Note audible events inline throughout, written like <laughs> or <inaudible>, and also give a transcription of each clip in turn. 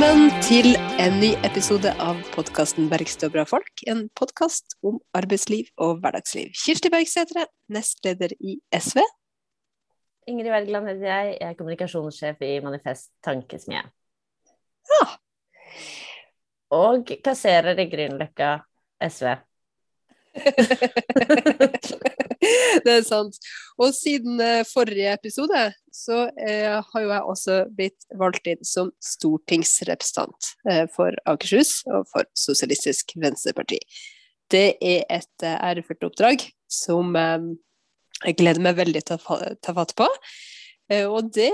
Velkommen til en ny episode av podkasten 'Bergstø bra folk'. En podkast om arbeidsliv og hverdagsliv. Kirsti Bergsætre, nestleder i SV. Ingrid Wergeland heter jeg. Jeg er kommunikasjonssjef i Manifest Tankesmie. Ja. Og kasserer i Grünerløkka SV. <laughs> <laughs> det er sant. Og siden eh, forrige episode, så eh, har jo jeg også blitt valgt inn som stortingsrepresentant eh, for Akershus og for Sosialistisk Venstreparti. Det er et eh, ærefullt oppdrag som jeg gleder meg veldig til å ta fatt på. Og det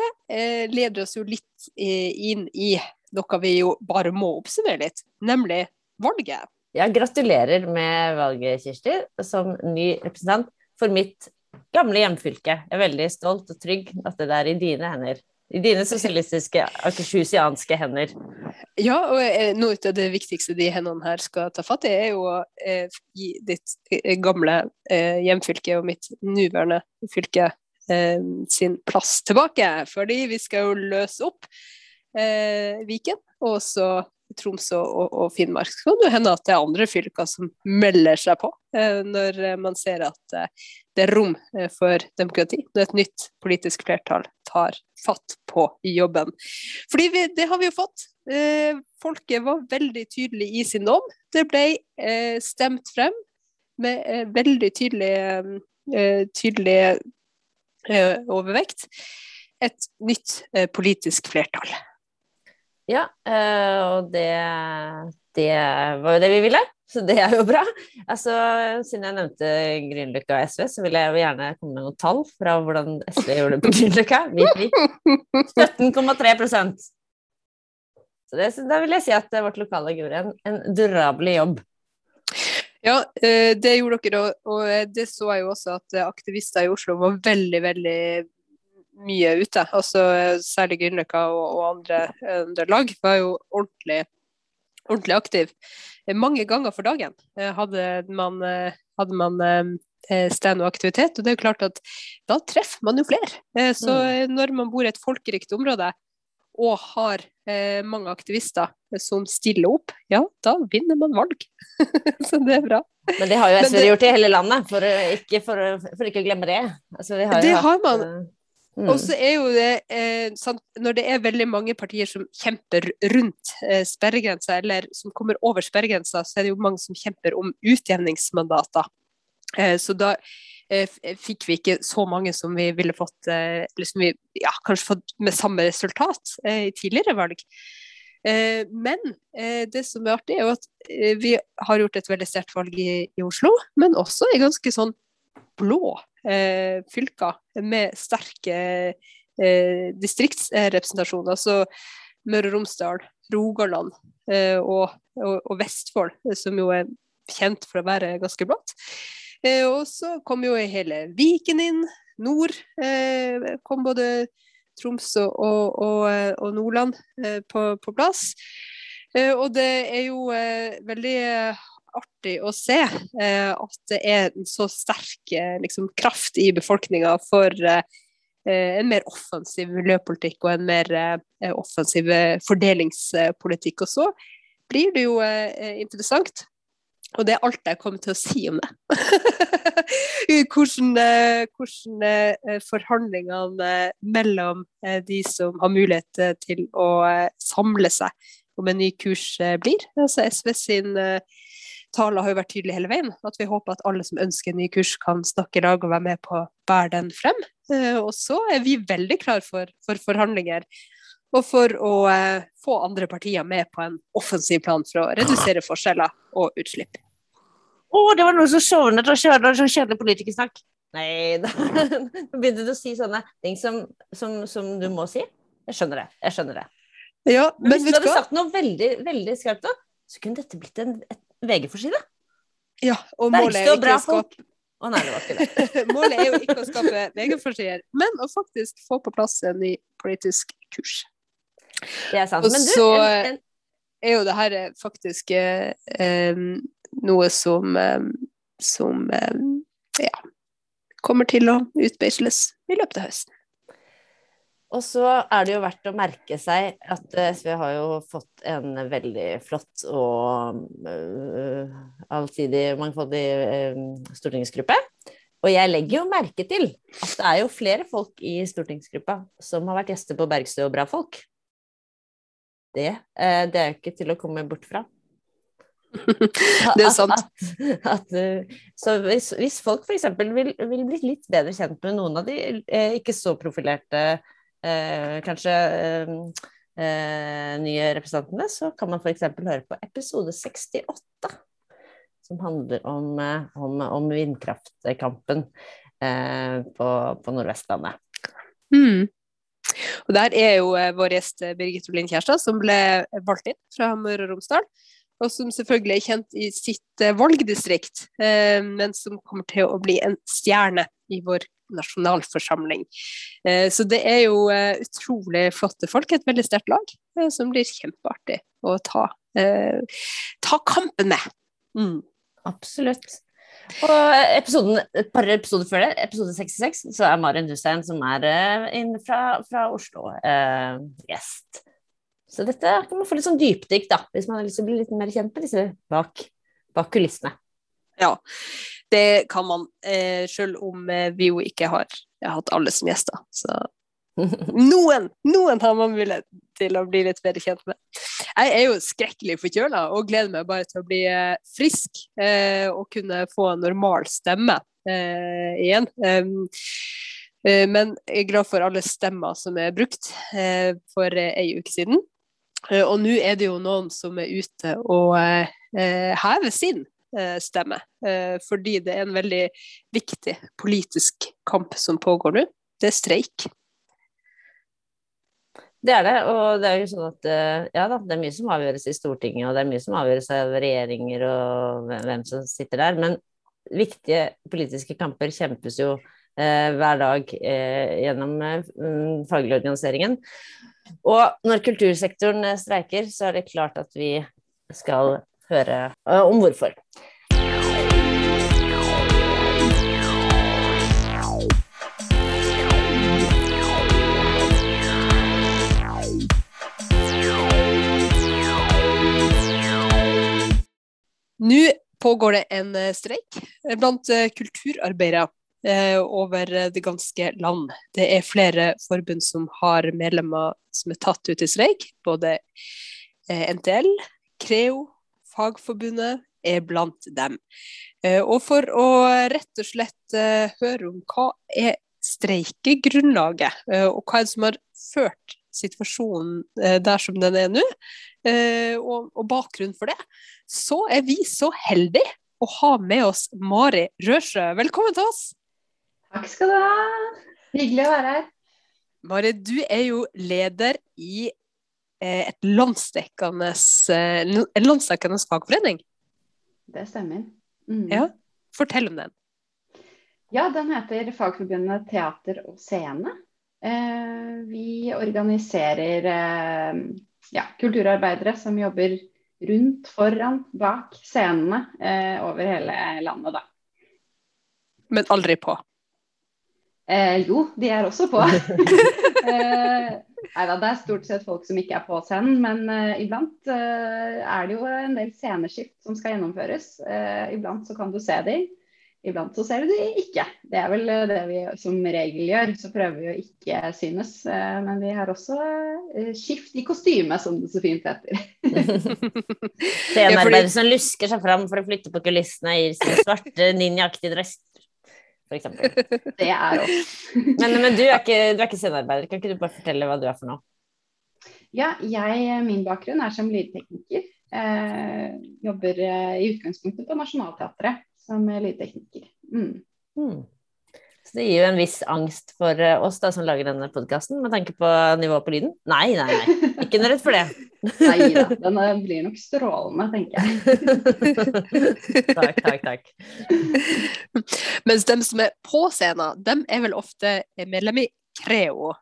leder oss jo litt inn i noe vi jo bare må oppsummere litt, nemlig valget. Ja, gratulerer med valget, Kirsti, som ny representant for mitt gamle hjemfylke. Jeg er veldig stolt og trygg at det er i dine hender. I dine sosialistiske, akershusjanske hender. Ja, og eh, noe av det viktigste de hendene her skal ta fatt i, er jo å eh, gi ditt eh, gamle hjemfylke og mitt nåværende fylke sin plass tilbake. Fordi vi skal jo løse opp Viken, og så Troms og, og, Finnmark. Så kan det hende at det er andre fylker som melder seg på, eh, når man ser at eh, det er rom eh, for demokrati. Når et nytt politisk flertall tar fatt på jobben. Fordi vi, det har vi jo fått. Eh, folket var veldig tydelig i sin dom. Det ble eh, stemt frem med eh, veldig tydelig, tydelig overvekt. Et nytt politisk flertall. Ja, eh, og det, det var jo det vi ville, så det er jo bra. Altså, siden jeg nevnte Grünerløkka SV, så vil jeg jo gjerne komme med noen tall fra hvordan SV gjorde det på Grünerløkka. 17,3% Så det, da vil jeg si at vårt lokale gjorde en, en durabelig jobb. Ja, eh, det gjorde dere, og det så jeg jo også at aktivister i Oslo var veldig, veldig mye ute. Altså, særlig Grünerløkka og, og andre, andre, lag var jo ordentlig, ordentlig aktiv. Mange ganger for dagen eh, hadde man, eh, hadde man eh, stand og aktivitet. Og det er jo klart at da treffer man jo flere. Så mm. når man bor i et folkerikt område og har eh, mange aktivister som stiller opp, ja, da vinner man valg. <laughs> så det er bra. Men det har jo SV det, gjort i hele landet, for ikke, for, for ikke å glemme det. Altså, har det har man. Mm. Og så er jo det eh, sant, Når det er veldig mange partier som kjemper rundt eh, sperregrensa, eller som kommer over sperregrensa, så er det jo mange som kjemper om utjevningsmandater. Eh, så da eh, fikk vi ikke så mange som vi ville fått, eh, eller som vi ja, kanskje fått med samme resultat eh, i tidligere valg. Men det som er artig, er jo at vi har gjort et veldig sterkt valg i, i Oslo, men også i ganske sånn blå eh, fylker med sterke eh, distriktsrepresentasjoner. Altså Møre og Romsdal, Rogaland eh, og, og, og, Vestfold, som jo er kjent for å være ganske blått. Eh, og så kom jo hele Viken inn. Nord eh, kom både Troms og, og Nordland eh, på, på, plass. og det er jo veldig artig å se eh, at det er en så sterk eh, liksom, kraft i befolkninga for eh, en mer offensiv miljøpolitikk og en mer eh, offensiv eh, fordelingspolitikk. Og så blir det jo eh, interessant, og det er alt jeg kommer til å si om det. <laughs> hvordan, hvordan forhandlingene mellom de som har mulighet til å samle seg om en ny kurs blir. Altså SV sin talen har jo vært tydelig hele veien. At vi håper at alle som ønsker en ny kurs, kan snakke i lag og være med på å bære den frem. Eh, og så er vi veldig klar for, for forhandlinger. Og for å eh, få andre partier med på en offensiv plan for å redusere forskjeller og utslipp. Å, oh, det var noen som sovnet og kjørte sånn kjedelig politikersnakk. Nei, <laughs> da begynte du å si sånne ting som, som, som, du må si. Jeg skjønner det. Jeg skjønner det. Ja, men, men hvis du hadde sagt noe veldig, veldig skarpt, så kunne dette blitt en, et VG-forside. Ja, og målet er, ikke å skape å nei, det var ikke det. <laughs> målet er jo ikke å skape VG-forsider, men å faktisk få på plass en ny politisk kurs. Det er sant. Og men du, så en, en... er jo det her faktisk eh, noe som, eh, som eh, ja, kommer til å utbeisles i løpet av høsten. Og så er det jo verdt å merke seg at eh, SV har jo fått en veldig flott og uh, allsidig mangfoldig uh, stortingsgruppe. Og jeg legger jo merke til at det er jo flere folk i stortingsgruppa som har vært gjester på Bergstø og Bra folk. Det, uh, det er jo ikke til å komme bort fra. <laughs> det er sant. At, at, at, så hvis, hvis folk f.eks. Vil, vil bli litt bedre kjent med noen av de ikke så profilerte eh, kanskje eh, eh, nye representantene, så kan man f.eks. høre på episode 68, som handler om, eh, om, om vindkraftkampen eh, på, på Nordvestlandet. Mm. Og Der er jo vår gjest Birgit Olin Kjærstad, som ble valgt inn fra Møre og Romsdal og som selvfølgelig er kjent i sitt valgdistrikt, men som kommer til å bli en stjerne i vår nasjonalforsamling. Eh, så det er jo eh, utrolig flotte folk, et veldig sterkt lag, eh, som blir kjempeartig å ta, ta kampen med. Mm. Absolutt. Og episoden, et par episoder før det, episode 66, så er Maren Dustein, som er fra, fra, Oslo, uh, gjest. Så dette kan man få litt sånn dypdykk, da, hvis man har lyst til å bli litt mer kjent med disse bak, bak kulissene. Ja, det kan man, eh, selv om eh, vi jo ikke har, har hatt alle som gjester. Så <laughs> noen, noen har man mulighet til å bli litt bedre kjent med. Jeg er jo skrekkelig forkjøla og gleder meg bare til å bli eh, frisk eh, og kunne få en normal stemme eh, igjen. Um, men jeg er glad for alle stemmer som er brukt eh, for ei uke siden. og nå er det jo noen som er ute og hever sin Eh, stemme. Eh, fordi det er en veldig viktig politisk kamp som pågår nå. Det er streik. Det er det, og det er jo sånn at eh, ja da, det er mye som avgjøres i Stortinget, og det er mye som avgjøres av regjeringer og hvem som sitter der, men viktige politiske kamper kjempes jo eh, hver dag eh, gjennom eh, faglig organiseringen. Og når kultursektoren streiker, så er det klart at vi skal høre uh, om hvorfor. Nå pågår det en eh, streik blant kulturarbeidere over det ganske land. Det er flere forbund som har medlemmer som er tatt ut i streik. Både NTL, Creo, Fagforbundet er blant dem. Eh, og for å rett og slett eh, høre om hva er streikegrunnlaget, eh, og hva er det som har ført situasjonen der som den er nå, og, bakgrunnen for det, så er vi så heldige å ha med oss Mari Røsjø. Velkommen til oss. Takk skal du ha. Hyggelig å være her. Mari, du er jo leder i et landsdekkende, eh, en landsdekkende fagforening. Det stemmer. Mm. Ja, Fortell om den. Ja, den heter Fagforbundet teater og scene. Eh, vi organiserer ja, kulturarbeidere som jobber rundt, foran, bak scenene over hele landet, da. Men aldri på? Eh, jo, de er også på. <laughs> eh, Nei da, det er stort sett folk som ikke er på scenen, men eh, iblant uh, er det jo en del sceneskift som skal gjennomføres. Uh, iblant så kan du se dem, iblant så ser du de ikke. Det er vel det vi som regel gjør, så prøver vi å ikke synes. men vi har også skift i kostyme, som det så fint heter. <laughs> Scenearbeidere som lusker seg fram for å flytte på kulissene i sin svarte ninjaaktige dress f.eks. <laughs> Det er oss. <laughs> men, men du er ikke, du ikke scenearbeider, kan ikke du bare fortelle hva du er for noe? Ja, jeg, min bakgrunn er som lydtekniker. Eh, jobber eh, i utgangspunktet på Nationaltheatret som lydtekniker. Mm. Mm. Så det gir jo en viss angst for eh, oss da, som lager denne podkasten, med tanke på nivået på lyden. Nei, nei, nei. Ikke noe redd for det. <laughs> nei da, den eh, blir nok strålende, tenker jeg. <laughs> takk, takk, takk. Mens dem som er på scenen, dem er vel ofte medlem i Creo?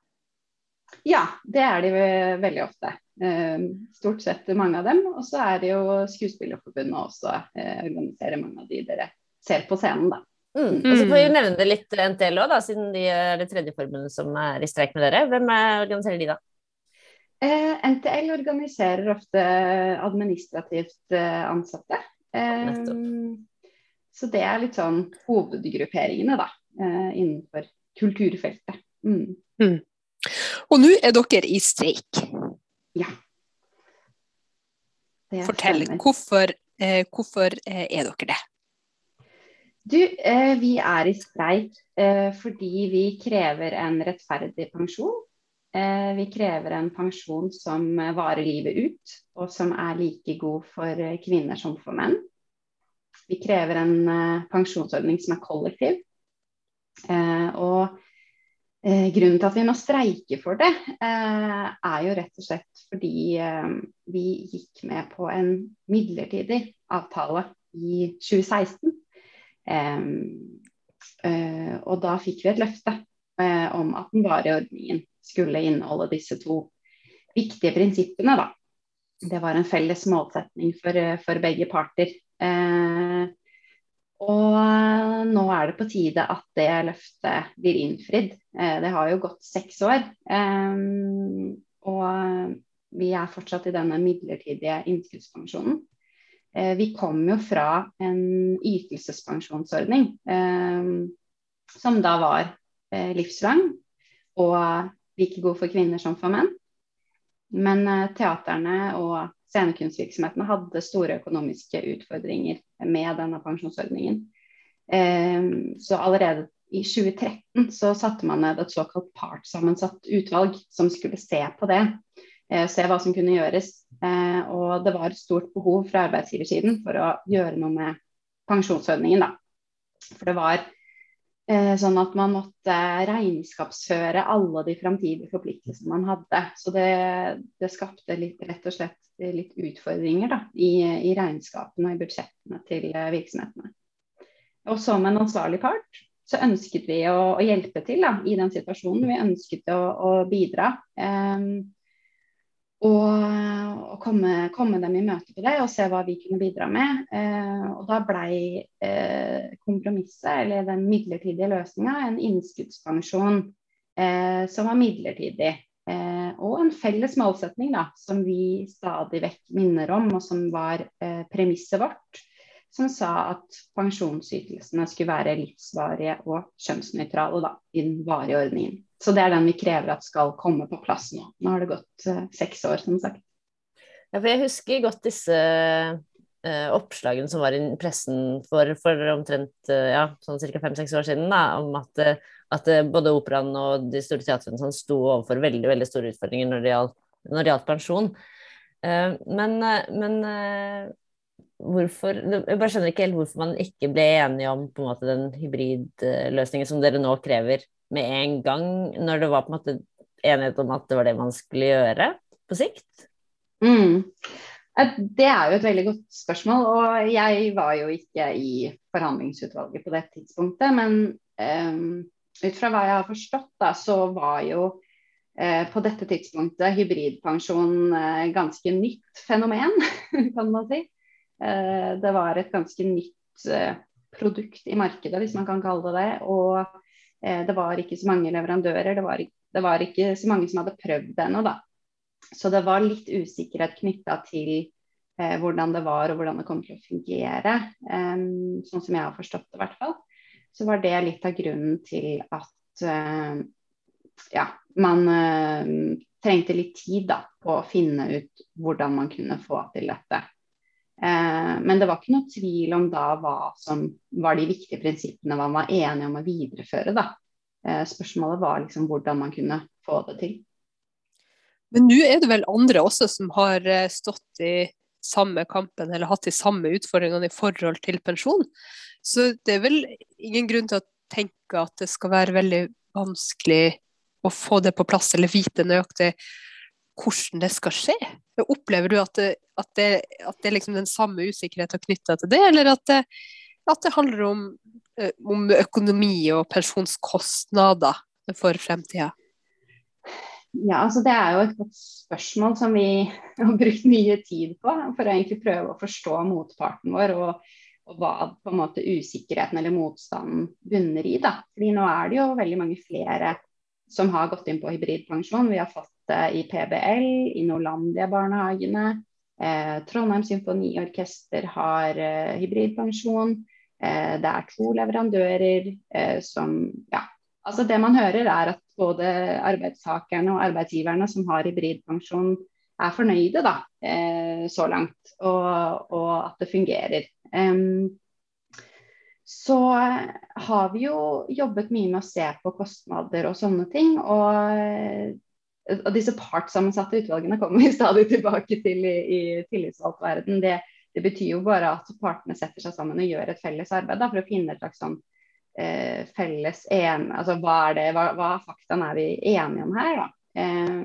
Ja, det er de veldig ofte. Eh, stort sett mange av dem. Og så er det jo Skuespillerforbundet også organiserer mange av de dere ser på scenen, da. Mm. Og så får vi nevne det litt NTL òg, siden de er det tredje forbundet som er i streik med dere. Hvem organiserer de, da? Eh, NTL organiserer ofte administrativt eh, ansatte. Eh, så det er litt sånn hovedgrupperingene da, eh, innenfor kulturfeltet. Mm. Mm. Og nå er dere i streik. Ja. Fortell, hvorfor, eh, hvorfor, eh, er dere det? Du, eh, vi er i streik eh, fordi vi krever en rettferdig pensjon. Eh, vi krever en pensjon som varer livet ut, og som er like god for kvinner som for menn. Vi krever en pensjonsordning som er kollektiv. og grunnen til at vi må streike for det, er jo rett og slett fordi vi gikk med på en midlertidig avtale i 2016. Eh, eh, og da fikk vi et løfte eh, om at den varige ordningen skulle inneholde disse to viktige prinsippene. Da. Det var en felles målsetning for, for begge parter. Eh, og eh, nå er det på tide at det løftet blir innfridd. Eh, det har jo gått seks år. Eh, og vi er fortsatt i denne midlertidige innskuddspensjonen. Vi kom jo fra en ytelsespensjonsordning som da var livslang og like god for kvinner som for menn. Men teaterne og scenekunstvirksomhetene hadde store økonomiske utfordringer med denne pensjonsordningen. Så allerede i 2013 så satte man ned et såkalt partssammensatt utvalg som skulle se på det. Eh, se hva som kunne gjøres. Eh, og det var et stort behov fra arbeidsgiversiden for å gjøre noe med pensjonsordningen. Da. For det var Eh, sånn at man måtte regnskapsføre alle de framtidige forpliktelsene man hadde. Så det, det skapte litt, rett og slett litt utfordringer da, i, i, regnskapene og i budsjettene til virksomhetene. Og som en ansvarlig part så ønsket vi å, å hjelpe til da, i den situasjonen. Vi ønsket å, å bidra. Um, og, komme, komme, dem i møte på det og se hva vi kunne bidra med. Eh, og da blei eh, kompromisset, eller den midlertidige løsninga, en innskuddspensjon eh, som var midlertidig. Eh, og en felles målsetning da, som vi stadig vekk minner om, og som var eh, premisset vårt som sa at pensjonsytelsene skulle være livsvarige og kjønnsnøytrale da, i den varige ordningen. Så det er den vi krever at skal komme på plass nå. Nå har det gått uh, seks år, som sagt. Ja, for jeg husker godt disse uh, oppslagene som var i pressen for, for omtrent uh, ja, sånn ca. fem-seks år siden, da, om at, at både operaen og de store teatrene sånn, sto overfor veldig, veldig store utfordringer når det gjaldt, når det gjaldt pensjon. men, men hvorfor Jeg bare skjønner ikke helt hvorfor man ikke ble enige om på en måte den hybridløsningen som dere nå krever med en gang, når det var på en måte enighet om at det var det man skulle gjøre på sikt? Mm. Det er jo et veldig godt spørsmål, og jeg var jo ikke i forhandlingsutvalget på det tidspunktet. Men um, ut fra hva jeg har forstått, da, så var jo uh, på dette tidspunktet hybridpensjon uh, ganske nytt fenomen, <laughs> kan man si. Eh, det var et ganske nytt eh, produkt i markedet, hvis man kan kalle det det. Og eh, det var ikke så mange leverandører. Det var, det var ikke så mange som hadde prøvd det ennå, da. Så det var litt usikkerhet knytta til eh, hvordan det var og hvordan det kom til å fungere. Eh, sånn som jeg har forstått det, i hvert fall. Så var det litt av grunnen til at eh, ja, man trengte litt tid da, på å finne ut hvordan man kunne få til dette. Eh, men det var ikke noe tvil om da hva som var de viktige prinsippene man var enige om å videreføre. da. Eh, spørsmålet var liksom hvordan man kunne få det til. Men nå er det vel andre også som har eh, stått i samme kampen eller hatt de samme utfordringene i forhold til pensjon. Så det er vel ingen grunn til å tenke at det skal være veldig vanskelig å få det på plass eller vite nøyaktig hvordan det skal skje? Opplever du at det, at det, at det er liksom den samme usikkerheten knytta til det, eller at det, at det handler om, eh, om, økonomi og pensjonskostnader for fremtida? Ja, altså Det er jo et godt spørsmål som vi har brukt mye tid på for å egentlig prøve å forstå motparten vår og, og hva på en måte usikkerheten eller motstanden bunner i. da. Fordi nå er det jo veldig mange flere som har gått inn på hybridpensjon. Vi har fått det i PBL, i Norlandia-barnehagene. Eh, Trondheim Symfoniorkester har eh, hybridpensjon. Eh, det er to leverandører eh, som ja, altså Det man hører, er at både arbeidstakerne og arbeidsgiverne som har hybridpensjon, er fornøyde da, eh, så langt, og, og, at det fungerer. Um, så har vi jo jobbet mye med å se på kostnader og sånne ting. Og, og disse partssammensatte utvalgene kommer vi <laughs> stadig tilbake til i, i tillitsvalgtverden. Det, det, betyr jo bare at partene setter seg sammen og gjør et felles arbeid da, for å finne et slags sånn eh, felles en, altså hva er det, hva, hva faktaen er vi enige om her, da. Eh,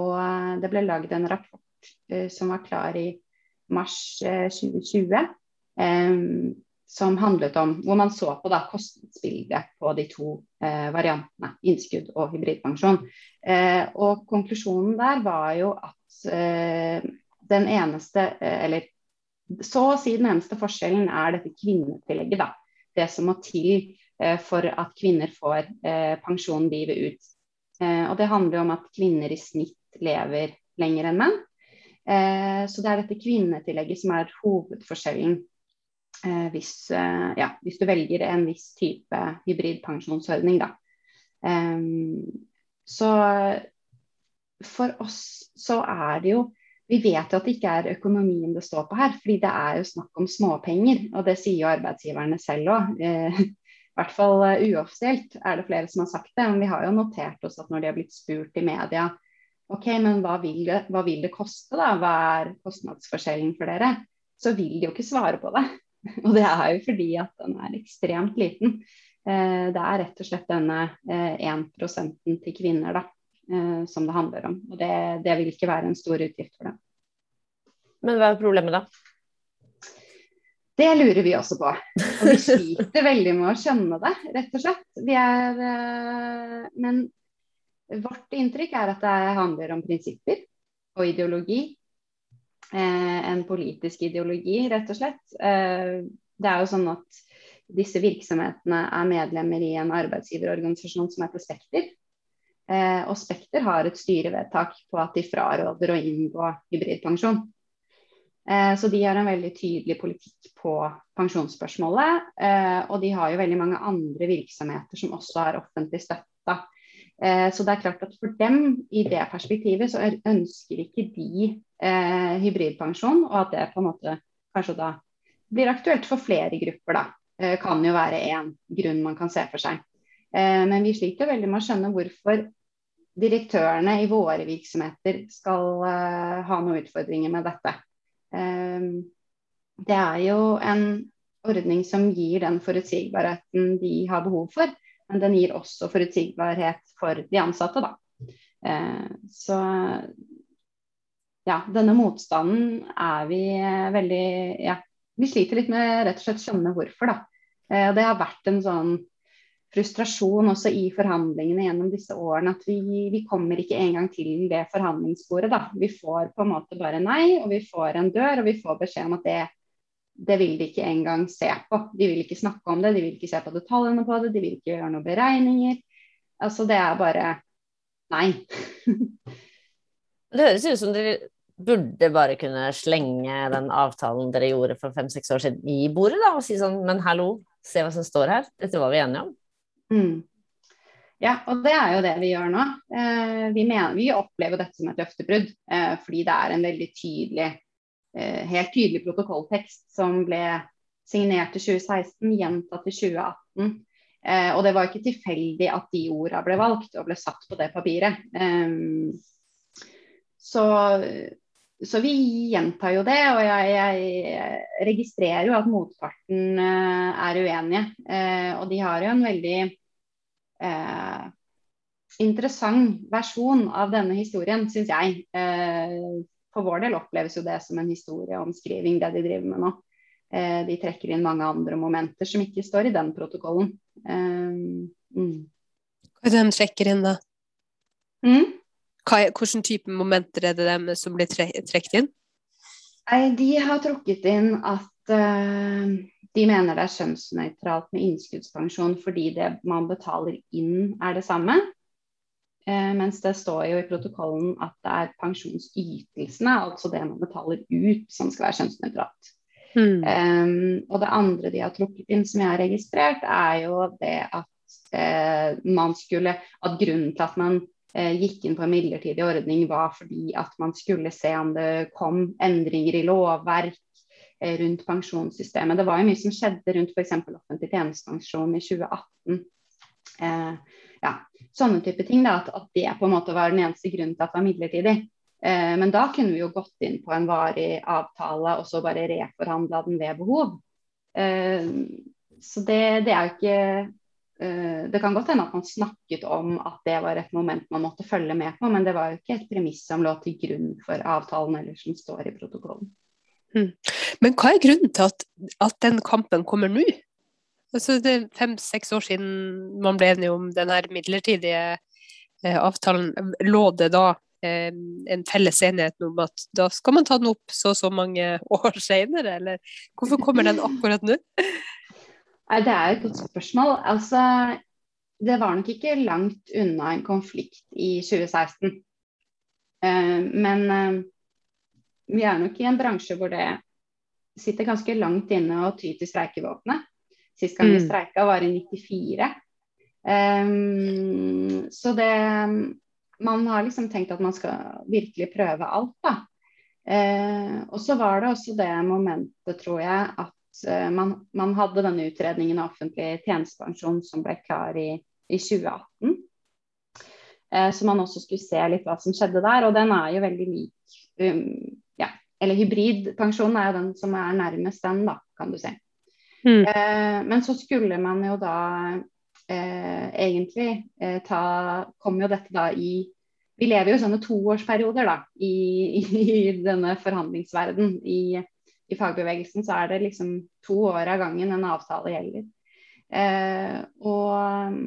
og det ble laget en rapport eh, som var klar i mars 2020. Eh, eh, som handlet om hvor man så på da, kostnadsbildet på de to eh, variantene, innskudd og hybridpensjon. Eh, og konklusjonen der var jo at eh, den eneste, eller så å si den eneste forskjellen er dette kvinnetillegget. da. Det som må til for at kvinner får pensjon livet ut. og det handler om at kvinner i snitt lever lenger enn menn. Eh, så det er dette kvinnetillegget som er hovedforskjellen eh, hvis, eh, ja, hvis, du velger en viss type hybridpensjonsordning. Da. så for oss så er det jo Vi vet jo at det ikke er økonomien det står på her, fordi det er jo snakk om småpenger. Og det sier jo arbeidsgiverne selv òg. I hvert fall uoffisielt er det flere som har sagt det. Men vi har jo notert oss at når de har blitt spurt i media OK, men hva vil, det, hva vil det koste, da? Hva er kostnadsforskjellen for dere? Så vil de jo ikke svare på det. <laughs> Og det er jo fordi at den er ekstremt liten. Eh, det er rett og slett denne 1 eh, til kvinner da, eh, som det handler om. Og det, det vil ikke være en stor utgift for dem. Men hva er problemet da? Det lurer vi også på. Og vi sliter veldig med å skjønne det, rett og slett. Vi er, men Vårt inntrykk er at det handler om prinsipper og ideologi. Eh, en politisk ideologi, rett og slett. Eh, det er jo sånn at disse virksomhetene er medlemmer i en arbeidsgiverorganisasjon som heter Spekter. Eh, og Spekter har et styrevedtak på at de fraråder å inngå hybridpensjon. Så de har en veldig tydelig politikk på pensjonsspørsmålet. Og de har jo veldig mange andre virksomheter som også har offentlig støtta så det er klart at for dem, i det perspektivet, så ønsker ikke de eh, hybridpensjon, og at det på en måte kanskje da blir aktuelt for flere grupper, da. Eh, kan jo være én grunn man kan se for seg. Eh, men vi sliter veldig med å skjønne hvorfor direktørene i våre virksomheter skal eh, ha noen utfordringer med dette. Eh, det er jo en ordning som gir den forutsigbarheten de har behov for. Men den gir også forutsigbarhet for de ansatte, da. Eh, så ja, denne motstanden er vi veldig Ja, vi sliter litt med rett og slett skjønne hvorfor, da. Eh, det har vært en sånn frustrasjon også i forhandlingene gjennom disse årene at vi, vi kommer ikke engang til det forhandlingsbordet. da. Vi får på en måte bare nei, og vi får en dør, og vi får beskjed om at det det vil de ikke engang se på. De vil ikke snakke om det, de vil ikke se på detaljene på det, de vil ikke gjøre noen beregninger. Altså det er bare nei. det høres ut som dere burde bare kunne slenge den avtalen dere gjorde for fem-seks år siden i bordet, da, og si sånn men hallo, se hva som står her. Dette var vi enige om. Mm. Ja, og det er jo det vi gjør nå. Eh, vi, mener, vi, opplever dette som et løftebrudd, eh, fordi det er en veldig tydelig helt tydelig protokolltekst som ble signert i 2016, gjentatt i 2018. Eh, og det var ikke tilfeldig at de ordene ble valgt og ble satt på det papiret. Eh, så, så, vi gjentar jo det, og jeg, jeg, registrerer jo at motparten eh, er uenige. Eh, og de har jo en veldig eh, interessant versjon av denne historien, syns jeg for vår del oppleves jo det som en historieomskriving, det de driver med nå. Eh, de trekker inn mange andre momenter som ikke står i den protokollen. Eh, mm. Hva er det de trekker inn, da? Mm? Hva, hvilken type momenter er det dem som blir tre trukket inn? Nei, de har trukket inn at uh, de mener det er kjønnsnøytralt med innskuddspensjon fordi det man betaler inn er det samme. Eh, mens det står jo i protokollen at det er pensjonsytelsene, altså det man betaler ut, som skal være kjønnsnøytralt. Mm. Um, og det andre de har trukket inn, som jeg har registrert, er jo det at eh, man skulle At grunnen til at man eh, gikk inn på en midlertidig ordning, var fordi at man skulle se om det kom endringer i lovverk eh, rundt pensjonssystemet. Det var jo mye som skjedde rundt f.eks. offentlig tjenestepensjon i 2018. Eh, ja, sånne type ting. Da, at, at, det på en måte var den eneste grunnen til at det var midlertidig. Eh, men da kunne vi jo gått inn på en varig avtale og så bare reforhandla den ved behov. Eh, så det, det, er jo ikke eh, Det kan godt hende at man snakket om at det var et moment man måtte følge med på, men det var jo ikke et premiss som lå til grunn for avtalen eller som står i protokollen. Mm. Men hva er grunnen til at, at den kampen kommer nå? Altså, det er fem-seks år siden man ble enige om den her midlertidige eh, avtalen. Lå det da eh, en felles enighet om at da skal man ta den opp så og så mange <laughs> år senere, eller hvorfor kommer den akkurat nå? Nei, Det er et godt spørsmål. Altså, det var nok ikke langt unna en konflikt i 2016. Eh, men vi er nok i en bransje hvor det sitter ganske langt inne å ty til streikevåpenet. Sist gang vi mm. streika var i 94. Um, ehm, så det Man har liksom tenkt at man skal virkelig prøve alt, da. Uh, og så var det også det momentet, tror jeg, at uh, man, man, hadde denne utredningen av offentlig tjenestepensjon som ble klar i, i 2018. Uh, så man også skulle se litt hva som skjedde der. Og den er jo veldig lik um, ja, Eller hybridpensjonen er jo den som er nærmest den, da, kan du si. Mm. Eh, men så skulle man jo da eh, egentlig eh, ta Kom jo dette da i Vi lever jo i sånne toårsperioder da i, i denne forhandlingsverden. I, I, fagbevegelsen så er det liksom to år av gangen en avtale gjelder. Eh, og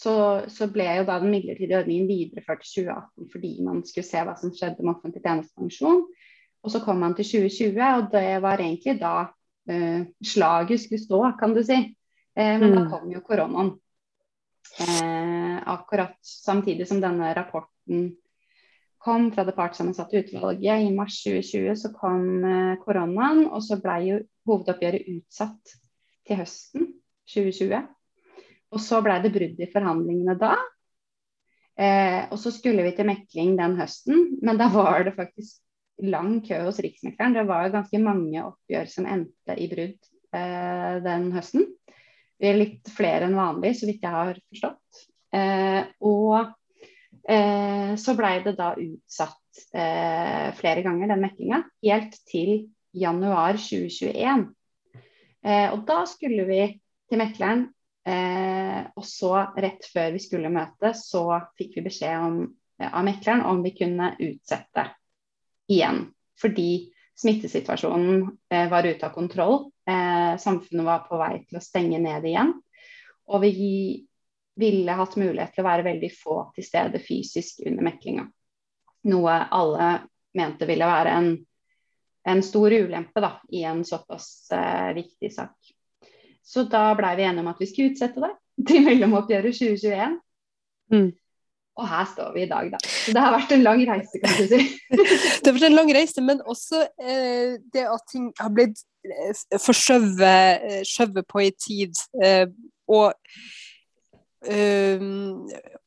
så, så, ble jo da den midlertidige ordningen videreført til 2018 fordi man skulle se hva som skjedde med offentlig tjenestepensjon. Og så kom man til 2020, og det var egentlig da eh, slaget skulle stå, kan du si. Eh, men mm. da kom jo koronaen. Eh, akkurat samtidig som denne rapporten kom fra det partssammensatte utvalget i mars 2020, så kom eh, koronaen. Og så ble jo hovedoppgjøret utsatt til høsten 2020. Og så ble det brudd i forhandlingene da. Eh, og så skulle vi til mekling den høsten, men da var det faktisk lang kø hos Riksmekleren. Det var ganske mange oppgjør som endte i brudd eh, den høsten. Vi er litt flere enn vanlig, så vidt jeg har forstått. Eh, og eh, så blei det da utsatt eh, flere ganger, den meklinga, helt til januar 2021. Eh, og da skulle vi til mekleren, eh, og så rett før vi skulle møte, så fikk vi beskjed om, av mekleren om vi kunne utsette igjen. Fordi smittesituasjonen eh, var ute av kontroll. Eh, samfunnet var på vei til å stenge ned igjen. Og vi ville hatt mulighet til å være veldig få til stede fysisk under meklinga. Noe alle mente ville være en, en stor ulempe da, i en såpass eh, viktig sak. Så da blei vi enige om at vi skulle utsette det <laughs> til mellomoppgjøret 2021. Mm. Og her står vi i dag, da. Så det har vært en lang reise, kan du si. <laughs> det har vært en lang reise, men også eh, det at ting har blitt eh, forskjøvet eh, på i tid. Eh, og, eh,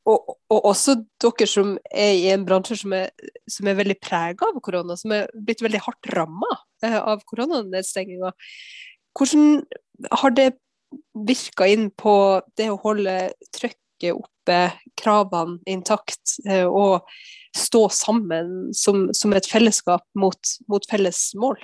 og, og, også dere som er i en bransje som er, som er veldig prega av korona, som er blitt veldig hardt ramma eh, av koronanedstenginga. Hvordan har det virka inn på det å holde trøkk backe opp kravene intakt eh, og stå sammen som, som et fellesskap mot, mot, felles mål?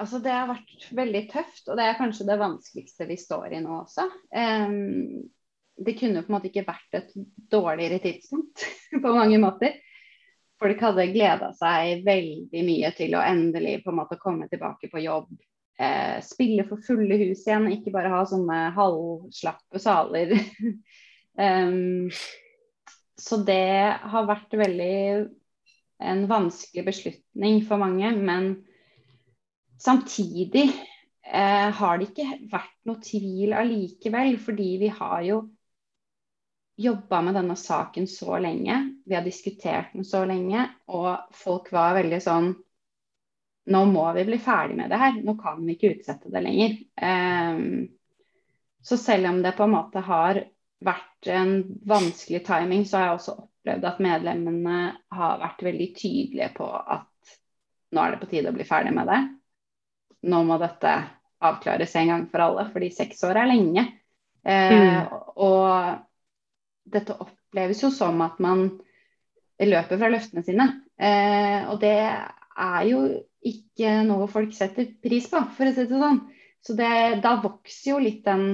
Altså, det har vært veldig tøft, og det er kanskje det vanskeligste vi står i nå også. Um, det kunne på en måte ikke vært et dårligere tidspunkt <laughs> på mange måter. Folk hadde gleda seg veldig mye til å endelig på en måte komme tilbake på jobb eh, spille for fulle hus igjen, ikke bare ha sånne halvslappe saler. <laughs> um, så det har vært veldig en vanskelig beslutning for mange, men samtidig eh, har det ikke vært noe tvil allikevel, fordi vi har jo jobba med denne saken så lenge, vi har diskutert den så lenge, og folk var veldig sånn Nå må vi bli ferdig med det her, nå kan vi ikke utsette det lenger. Um, så selv om det på en måte har vært en vanskelig timing, så har jeg også opplevd at medlemmene har vært veldig tydelige på at nå er det på tide å bli ferdig med det. Nå må dette avklares en gang for alle, fordi seks år er lenge. Eh, mm. Og dette oppleves jo som at man løper fra løftene sine. Eh, og det er jo ikke noe folk setter pris på, for å si det sånn. Så det, da vokser jo litt den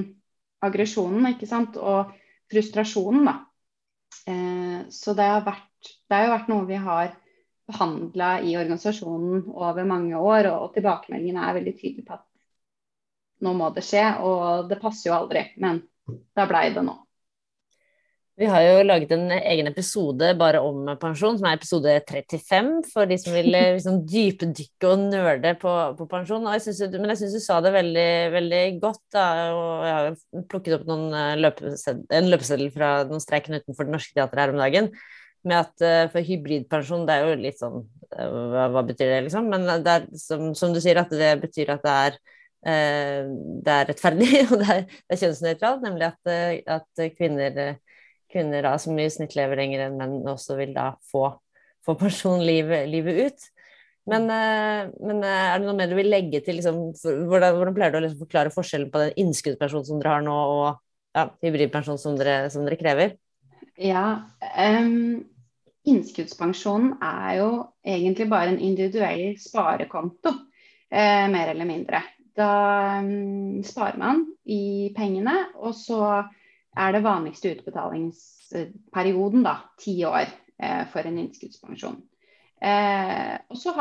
aggresjonen ikke sant? og frustrasjonen. Da. Eh, så det har, vært, det har jo vært noe vi har behandla i organisasjonen over mange år, og, og tilbakemeldingene er veldig tydelige på at nå må det skje. Og det passer jo aldri, men da blei det nå. Vi har jo laget en egen episode bare om pensjon, som er episode 35, for de som vil liksom, dypdykke og nøle på, på pensjon. Jeg synes, men jeg syns du sa det veldig, veldig godt. Da, og jeg har plukket opp eh, løpeseddel, en løpeseddel fra noen streiken utenfor Det Norske Teatret her om dagen. Med at uh, For hybridpensjon, det er jo litt sånn hva, hva, betyr det, liksom? Men det er, som, som, du sier, at det betyr at det er det er rettferdig <laughs> og det er, er kjønnsnøytralt, nemlig at, at kvinner kvinner da, som i snitt lever lenger enn menn, også vil da få, få pensjon livet, ut. Men, eh, men, eh, er det noe mer du vil legge til? Liksom, hvordan, hvordan, pleier du å liksom forklare forskjellen på den innskuddspensjonen som dere har nå, og ja, hybridpensjon som dere, som dere krever? Ja, um, innskuddspensjonen er jo egentlig bare en individuell sparekonto, uh, mer eller mindre. Da um, sparer man i pengene, og så er det vanligste utbetalingsperioden da, ti år eh, for en innskuddspensjon. Eh, og så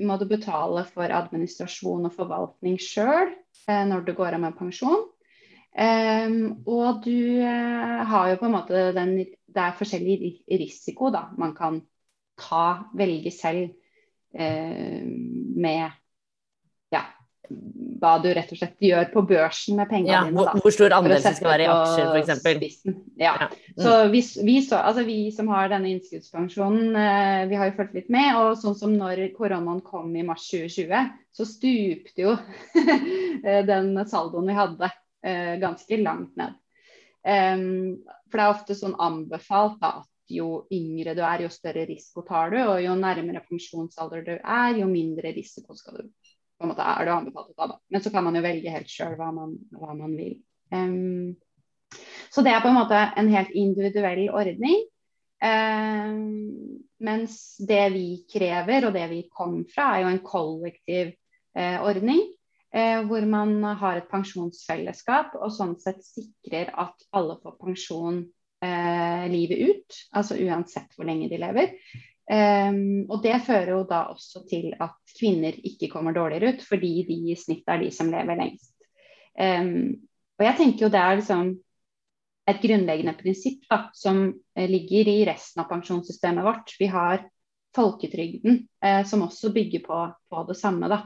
må du betale for administrasjon og forvaltning sjøl eh, når du går av med pensjon. Eh, og du eh, har jo på en måte den Det er forskjellig risiko da man kan ta, velge selv eh, med hva du rett og slett gjør på børsen med pengene ja, dine. Da, hvor stor andel det skal være i aksjer, f.eks. Ja. ja. Mm. Så vi, vi, så, altså vi, som har denne innskuddspensjonen, eh, vi har jo fulgt litt med. Og sånn som når koronaen kom i mars 2020, så stupte jo <laughs> den saldoen vi hadde eh, ganske langt ned. For det er ofte sånn anbefalt da, at jo yngre du er, jo større risiko tar du. Og jo nærmere pensjonsalder du er, jo mindre risiko skal du på en måte er det anbefalt å ta, da. Men så kan man jo velge helt sjøl hva, hva, man vil. Um, så det er på en måte en helt individuell ordning. Um, mens det vi krever, og det vi kom fra, er jo en kollektiv uh, ordning. Uh, hvor man har et pensjonsfellesskap og sånn sett sikrer at alle får pensjon uh, livet ut. Altså uansett hvor lenge de lever. Um, og det fører jo da også til at kvinner ikke kommer dårligere ut, fordi de i snitt er de som lever lengst. Um, og jeg tenker jo det er liksom et grunnleggende prinsipp da, som uh, ligger i resten av pensjonssystemet vårt. Vi har folketrygden, eh, som også bygger på, på det samme. da.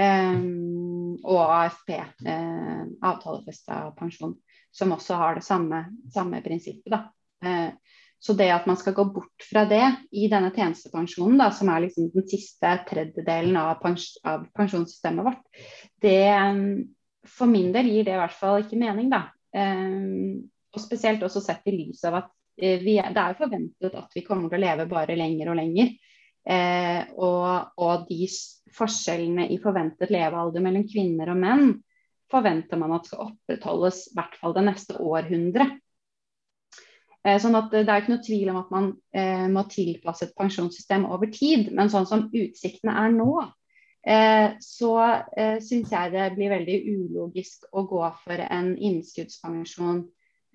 Um, og AFP, eh, avtalefesta pensjon, som også har det samme, samme prinsippet. da. Så det at man skal gå bort fra det i denne tjenestepensjonen, da, som er liksom den siste tredjedelen av, pens av pensjonssystemet vårt, det for min del gir det i hvert fall ikke mening, da. Um, og spesielt også sett i lys av at uh, vi, det er forventet at vi kommer til å leve bare lenger og lenger. Eh, og, og, de forskjellene i forventet levealder mellom kvinner og menn forventer man at skal opprettholdes i hvert fall det neste århundret. Eh, sånn at Det er ikke noe tvil om at man eh, må tilpasse et pensjonssystem over tid. Men sånn som utsiktene er nå, eh, så eh, syns jeg det blir veldig ulogisk å gå for en innskuddspensjon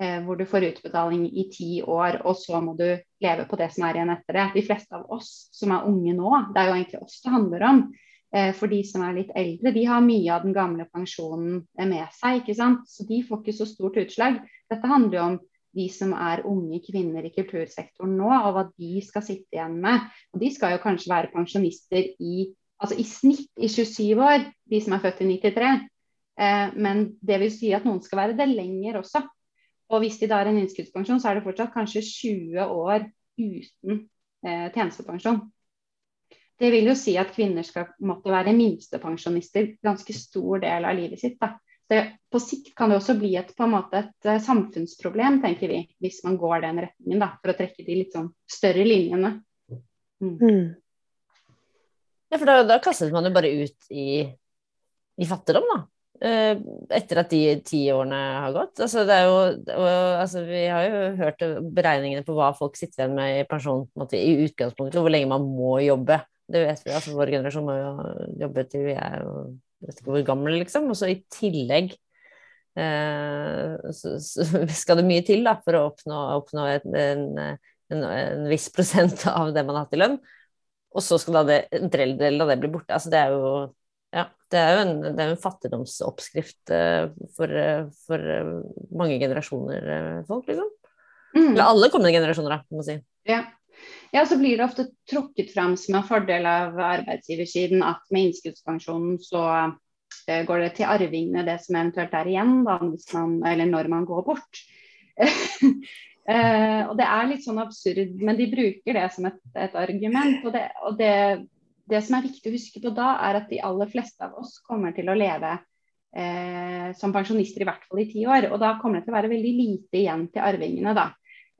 eh, hvor du får utbetaling i ti år, og så må du leve på det som er igjen etter det. De fleste av oss som er unge nå, det er jo egentlig oss det handler om. Eh, for de som er litt eldre, de har mye av den gamle pensjonen med seg. ikke sant? Så de får ikke så stort utslag. Dette handler jo om de som er unge kvinner i kultursektoren nå, og hva de skal sitte igjen med. Og de skal jo kanskje være pensjonister i altså i snitt i 27 år, de som er født i 93. Eh, men det vil si at noen skal være det lenger også. Og hvis de da har en innskuddspensjon, så er det fortsatt kanskje 20 år uten eh, tjenestepensjon. Det vil jo si at kvinner skal måtte være minstepensjonister ganske stor del av livet sitt. Da. Det, på sikt kan det også bli et, på en måte et uh, samfunnsproblem, tenker vi, hvis man går den retningen, da, for å trekke de litt sånn større linjene. Mm. Mm. Ja, for da, da kastet man jo bare ut i, i fattigdom, da. Uh, etter at de ti årene har gått. Altså, det er jo, og, altså, vi har jo hørt beregningene på hva folk sitter igjen med i pensjon måte, i utgangspunktet, og hvor lenge man må jobbe. Det vet vi, altså Vår generasjon må jo jobbe til vi er jo, vet ikke hvor gammel, liksom. Og så i tillegg eh, så, så, <laughs> skal det mye til da, for å oppnå, oppnå et, en, en, en, viss prosent av det man har hatt i lønn. Og så skal da det, en tredjedel av det bli borte. Altså, det er jo ja, det er jo en, det er en fattigdomsoppskrift uh, for, uh, for uh, mange generasjoner folk, liksom. Mm. Eller alle kommende generasjoner, da, kan man si. Ja. Ja. så blir det ofte trukket fram som en fordel av arbeidsgiversiden at med innskuddspensjonen så går det til arvingene det som eventuelt er igjen, da, man, eller når man går bort. Uh, <laughs> og Det er litt sånn absurd, men de bruker det som et, et argument. Og, det, og det, det, som er viktig å huske på da, er at de aller fleste av oss kommer til å leve uh, som pensjonister i hvert fall i ti år. Og da kommer det til å være veldig lite igjen til arvingene, da.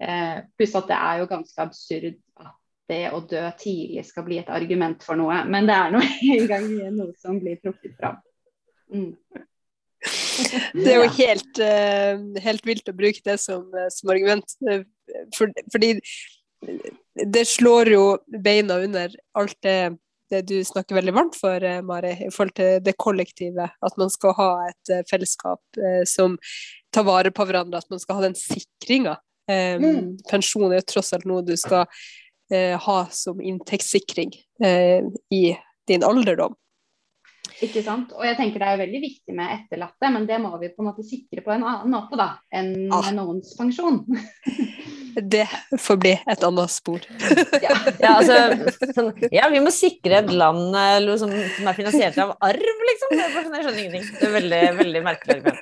Uh, pluss at det er jo ganske absurd at det å dø tidlig skal bli et argument for noe. Men det er nå <laughs> engang noe som blir trukket fram. Mm. Det er jo helt, uh, helt vilt å bruke det som, eh, som argument. Eh, for, fordi det slår jo beina under alt det, det du snakker veldig varmt for, Mari, i forhold til det kollektive. At man skal ha et fellesskap som tar vare på hverandre, at man skal ha den sikringa. Um, mm. Pensjon er jo tross alt noe du skal ha som inntektssikring i din alderdom. Ikke sant? Og jeg tenker det er veldig viktig med etterlatte, men det må vi på en måte sikre på en annen måte da, enn ah. noens pensjon. <laughs> det får bli et annet spor. ja. ja, altså, sånn, ja, vi må sikre et land liksom, som, er finansiert av arv, liksom. Jeg skjønner ingenting. Det er veldig, veldig merkelig.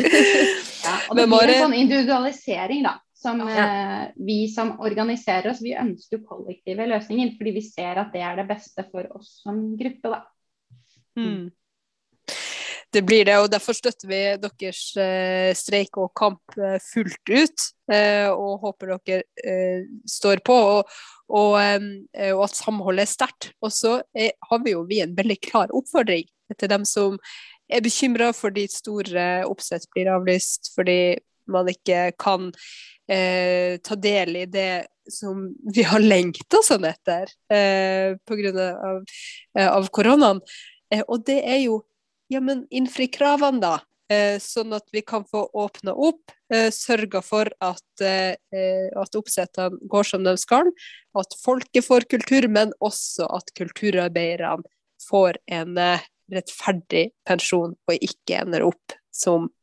<laughs> ja, og det blir en sånn individualisering, da. Som ja. eh, vi som organiserer oss, vi ønsker kollektive løsninger fordi vi ser at det er det beste for oss som gruppe. da. Mm. Det blir det, og derfor støtter vi deres eh, streik og kamp eh, fullt ut. Eh, og håper dere står på, og, og, og, at samholdet er sterkt. Og så har vi jo vi en veldig klar oppfordring til dem som er bekymra fordi store oppsett blir avlyst, fordi man ikke kan eh, ta del i det som vi har lengta sånn etter eh, pga. Av, av koronaen. Eh, og det er jo ja, men innfri kravene, da. Eh, sånn at vi kan få åpna opp, sørge sørga for at, at oppsettene går som de skal. At folket får kultur, men også at kulturarbeiderne får en rettferdig pensjon, og ikke ender opp som Eh,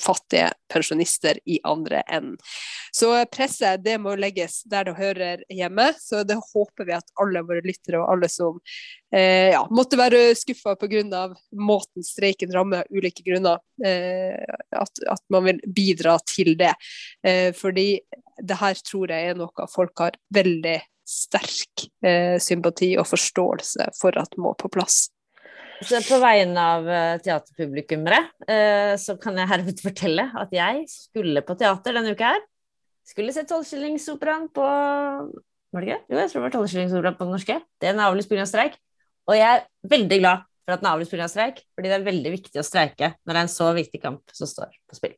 fattige pensjonister i andre enden. Så presset det må legges der det hører hjemme. Så det håper vi at alle våre lyttere og alle som eh, ja, måtte være skuffa pga. måten streiken rammer ulike grunner, eh, at, at, man vil bidra til det. Eh, fordi det her tror jeg er noe folk har veldig sterk eh, sympati og forståelse for at må på plass. Så på vegne av uh, teaterpublikummere uh, så kan jeg herved fortelle at jeg skulle på teater denne uka her. Skulle se Tolvskillingsoperaen på Var det ikke? Jo, jeg tror det var Tolvskillingsoperaen på den norske. Det er avlyst pga. streik. Og jeg er veldig glad for at den er avlyst pga. streik, fordi det er veldig viktig å streike når det er en så viktig kamp som står på spill.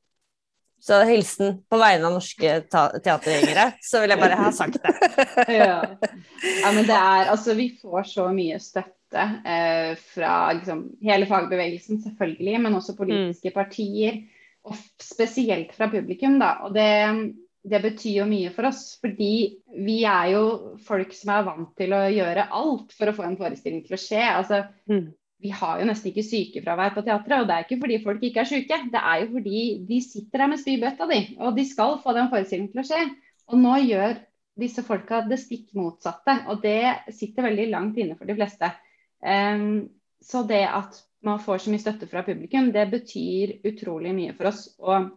Så hilsen på vegne av norske teatergjengere, så vil jeg bare ha sagt det. <laughs> ja. ja, men det er Altså, vi får så mye støtte støtte eh, fra liksom, hele fagbevegelsen, selvfølgelig, men også politiske mm. partier. Og spesielt fra publikum. Da. Og det, det, betyr jo mye for oss, fordi vi er jo folk som er vant til å gjøre alt for å få en forestilling til å skje. Altså, mm. Vi har jo nesten ikke sykefravær på teatret, og det er ikke fordi folk ikke er syke. Det er jo fordi de sitter der med spybøtta di, og de skal få den forestillingen til å skje. Og nå gjør disse folka det stikk motsatte, og det sitter veldig langt inne for de fleste. Så det at man får så mye støtte fra publikum, det betyr utrolig mye for oss. Og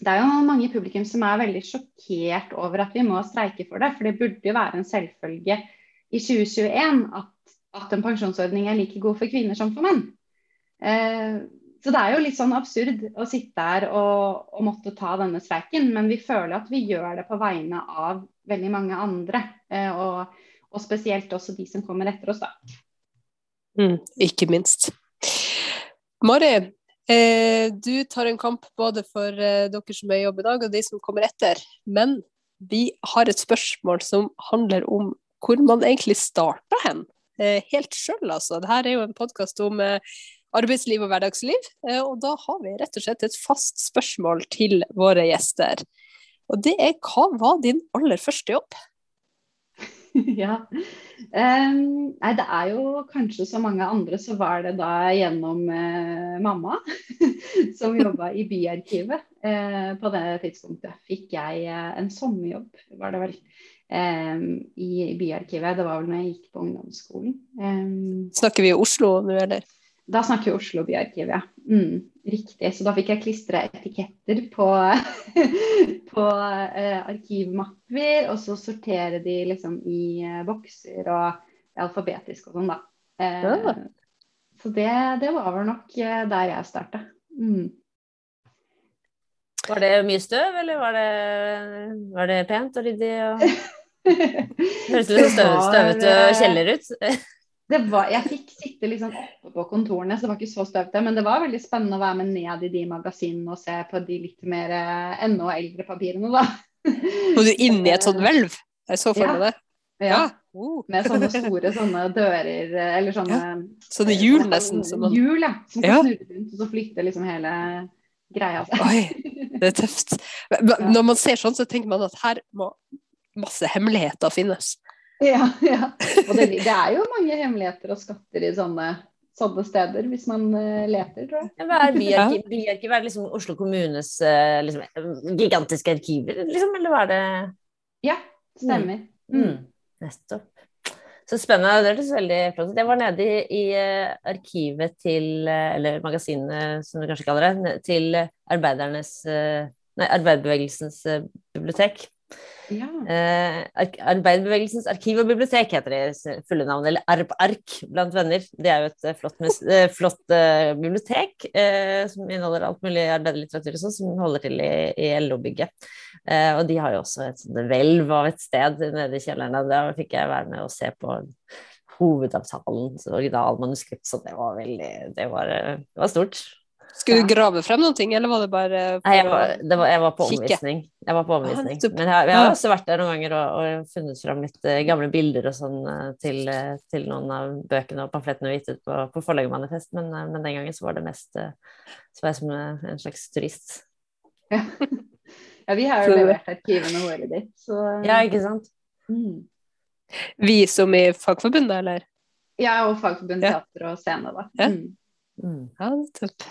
det er jo mange i publikum som er veldig sjokkert over at vi må streike for det. For det burde jo være en selvfølge i 2021 at, at en pensjonsordning er like god for kvinner som for menn. Eh, så det er jo litt sånn absurd å sitte her og, og, måtte ta denne streiken, men vi føler at vi gjør det på vegne av veldig mange andre. Eh, og, og, spesielt også de som kommer etter oss, da. Mm, ikke minst. Mari, eh, du tar en kamp både for eh, dere som er i jobb i dag, og de som kommer etter. Men vi har et spørsmål som handler om hvor man egentlig starta hen. Eh, helt sjøl, altså. Dette er jo en podkast om eh, arbeidsliv og hverdagsliv. Eh, og da har vi rett og slett et fast spørsmål til våre gjester. Og det er hva var din aller første jobb? <laughs> ja. Um, nei, det er jo kanskje så mange andre, så var det da gjennom uh, mamma, <laughs> som jobba i Byarkivet. Uh, på det tidspunktet fikk jeg uh, en sommerjobb, var det vel, um, i, Byarkivet. Det var vel når jeg gikk på ungdomsskolen. Um, Snakker vi i Oslo nå, eller? Da snakker vi Oslo Byarkiv, ja. Mm, riktig. Så da fikk jeg klistra etiketter på, <laughs> på eh, arkivmapper, og så sortere de liksom i eh, bokser og alfabetisk og sånn, da. Eh, ja. Så det, det, var vel nok eh, der jeg starta. Mm. Var det mye støv, eller var det, var det pent og ryddig? Og... <laughs> Høres ut støv, støvete kjeller ut. var, jeg fikk sitte liksom oppe på kontorene, så det var ikke så støvete. Men det var veldig spennende å være med ned i de magasinene og se på de litt mer eh, enda eldre papirene, da. Var du inni et sånt <laughs> hvelv? Jeg så for meg det. Ja. Uh. Med sånne store sånne dører, eh, eller sånne ja. Sånne hjul, nesten. Som man... Hjul, ja. Som kan ja. snurre rundt, og så flytter liksom hele greia seg. Oi, det er tøft. Når man ser sånn, så tenker man at her må masse hemmeligheter finnes. Ja, ja. <laughs> Og det, det, er jo mange hemmeligheter og skatter i sånne, sånne steder, hvis man uh, leter, tror jeg. Ja, er byarkiv? byarkiv er liksom Oslo kommunes uh, liksom, gigantiske arkiver, liksom, eller hva er det? Ja, stemmer. Mm. Mm. Nettopp. Så spennende. Det hørtes veldig flott ut. Jeg var nede i, i arkivet til, eller magasinet som du kanskje kaller det, til arbeidernes Nei, arbeiderbevegelsens bibliotek. Ja. Eh, Arbeiderbevegelsens arkiv og bibliotek heter det fulle navn, eller ARB-ark blant venner. Det er jo et eh, flott, eh, flott bibliotek som inneholder alt mulig arbeiderlitteratur sånn, som holder til i, LO-bygget. Og de har jo også et hvelv av et sted nede i kjelleren. Da fikk jeg være med og se på hovedavtalen, originalmanuskript, så det var veldig Det var, det var stort. Skulle du grave frem noen ting, eller var det bare Nei, jeg var, var, jeg var på omvisning. Jeg var på omvisning. Men jeg, jeg, har også vært der noen ganger og, og funnet frem litt uh, gamle bilder og sånn uh, til, uh, til, noen av bøkene og pamflettene vi gitt ut på, på Forleggermanifest, men, men, den gangen så var det mest så var jeg som en slags turist. Ja, <laughs> ja vi har jo levert arkivene våre dit, så Ja, ikke sant? Mm. Vi som i Fagforbundet, eller? Ja, og Fagforbundet Teater og Scene, da. Ja. Mm. Mm. Ja, nettopp.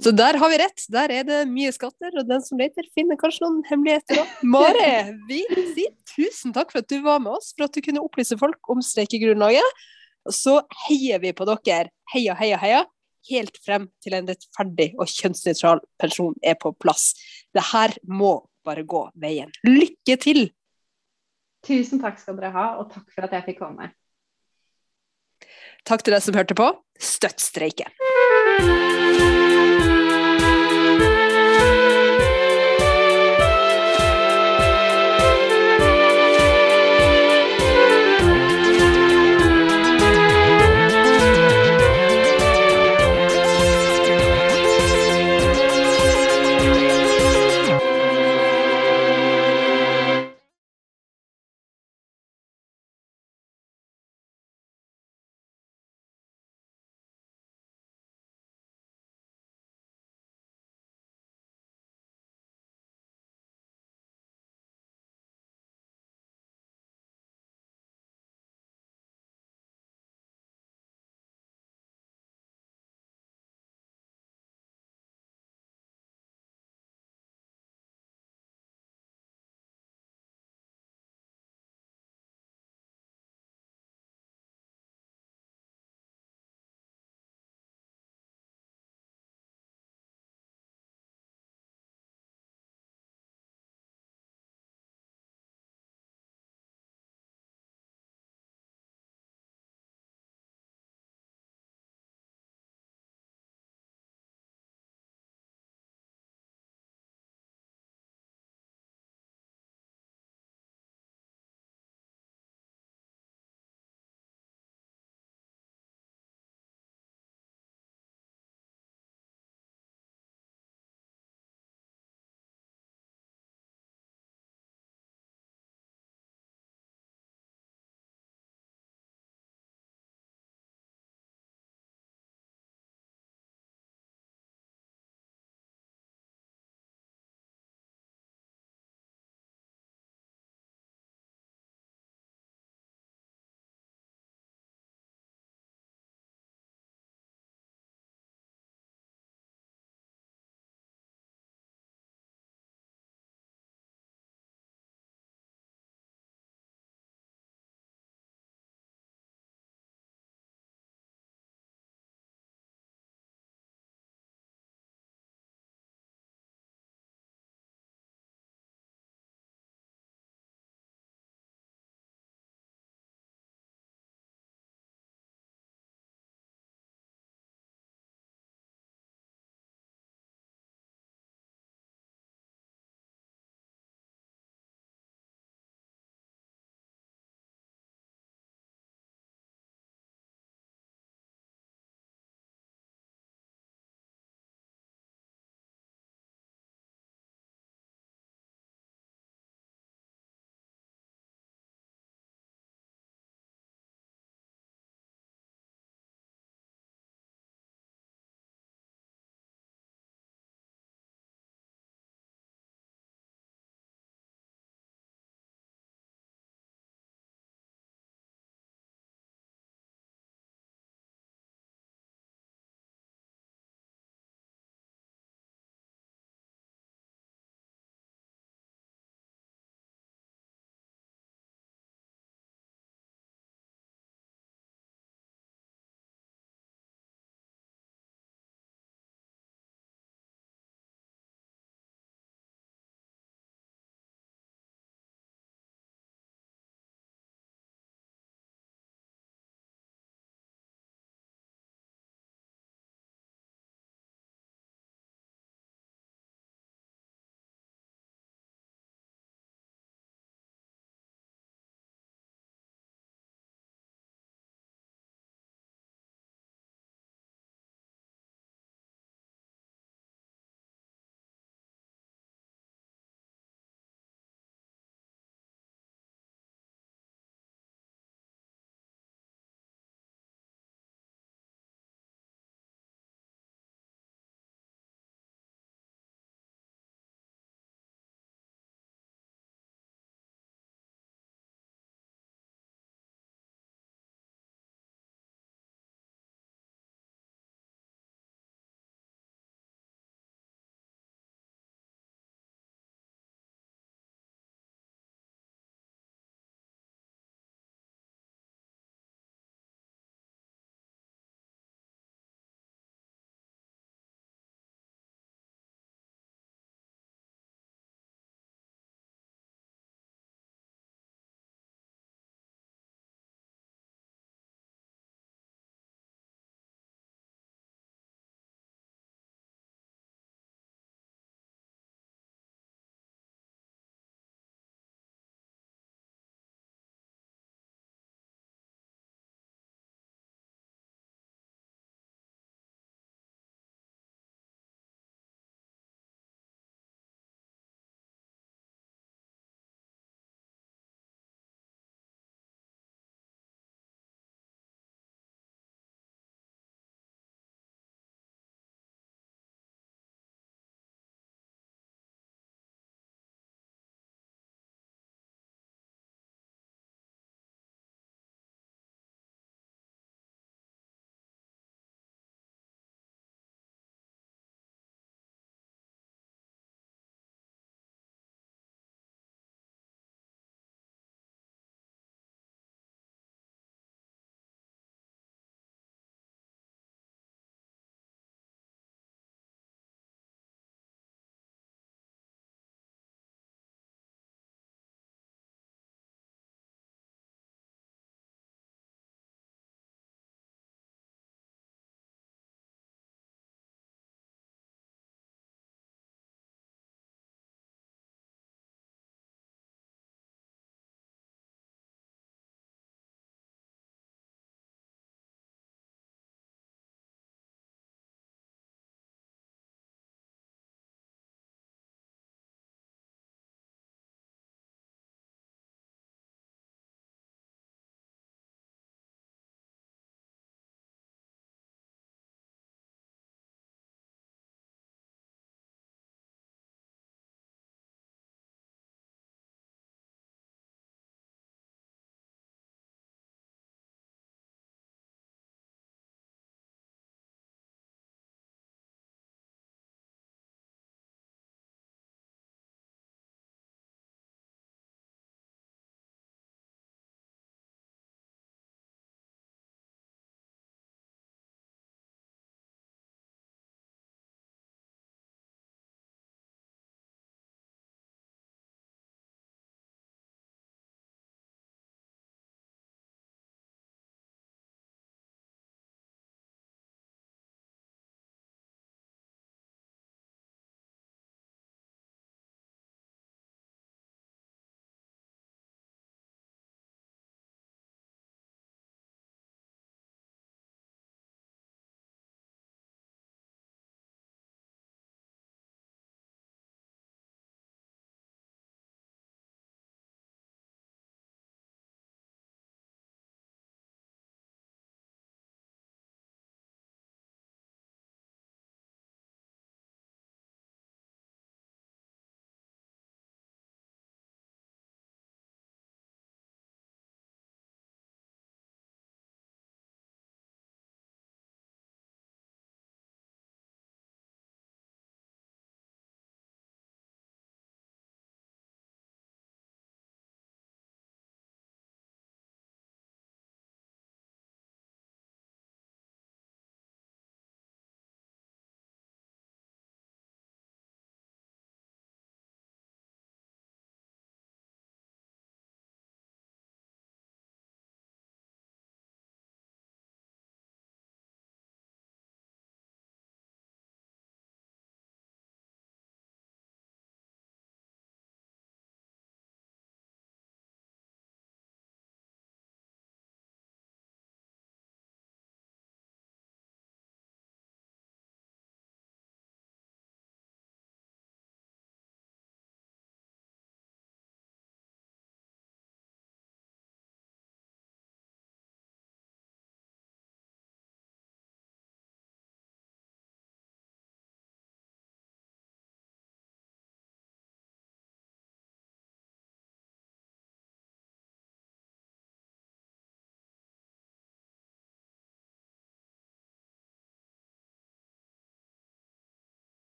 Så der har vi rett. Der er det mye skatter, og den som leter, finner kanskje noen hemmeligheter òg. Mare, vi sier tusen takk for at du var med oss, for at du kunne opplyse folk om streikegrunnlaget. Og så heier vi på dere. Heia, heia, heia. Helt frem til en rettferdig og kjønnsnøytral pensjon er på plass. Det her må bare gå veien. Lykke til! Tusen takk skal dere ha, og takk for at jeg fikk komme. Takk til deg som hørte på. Støtt streiken!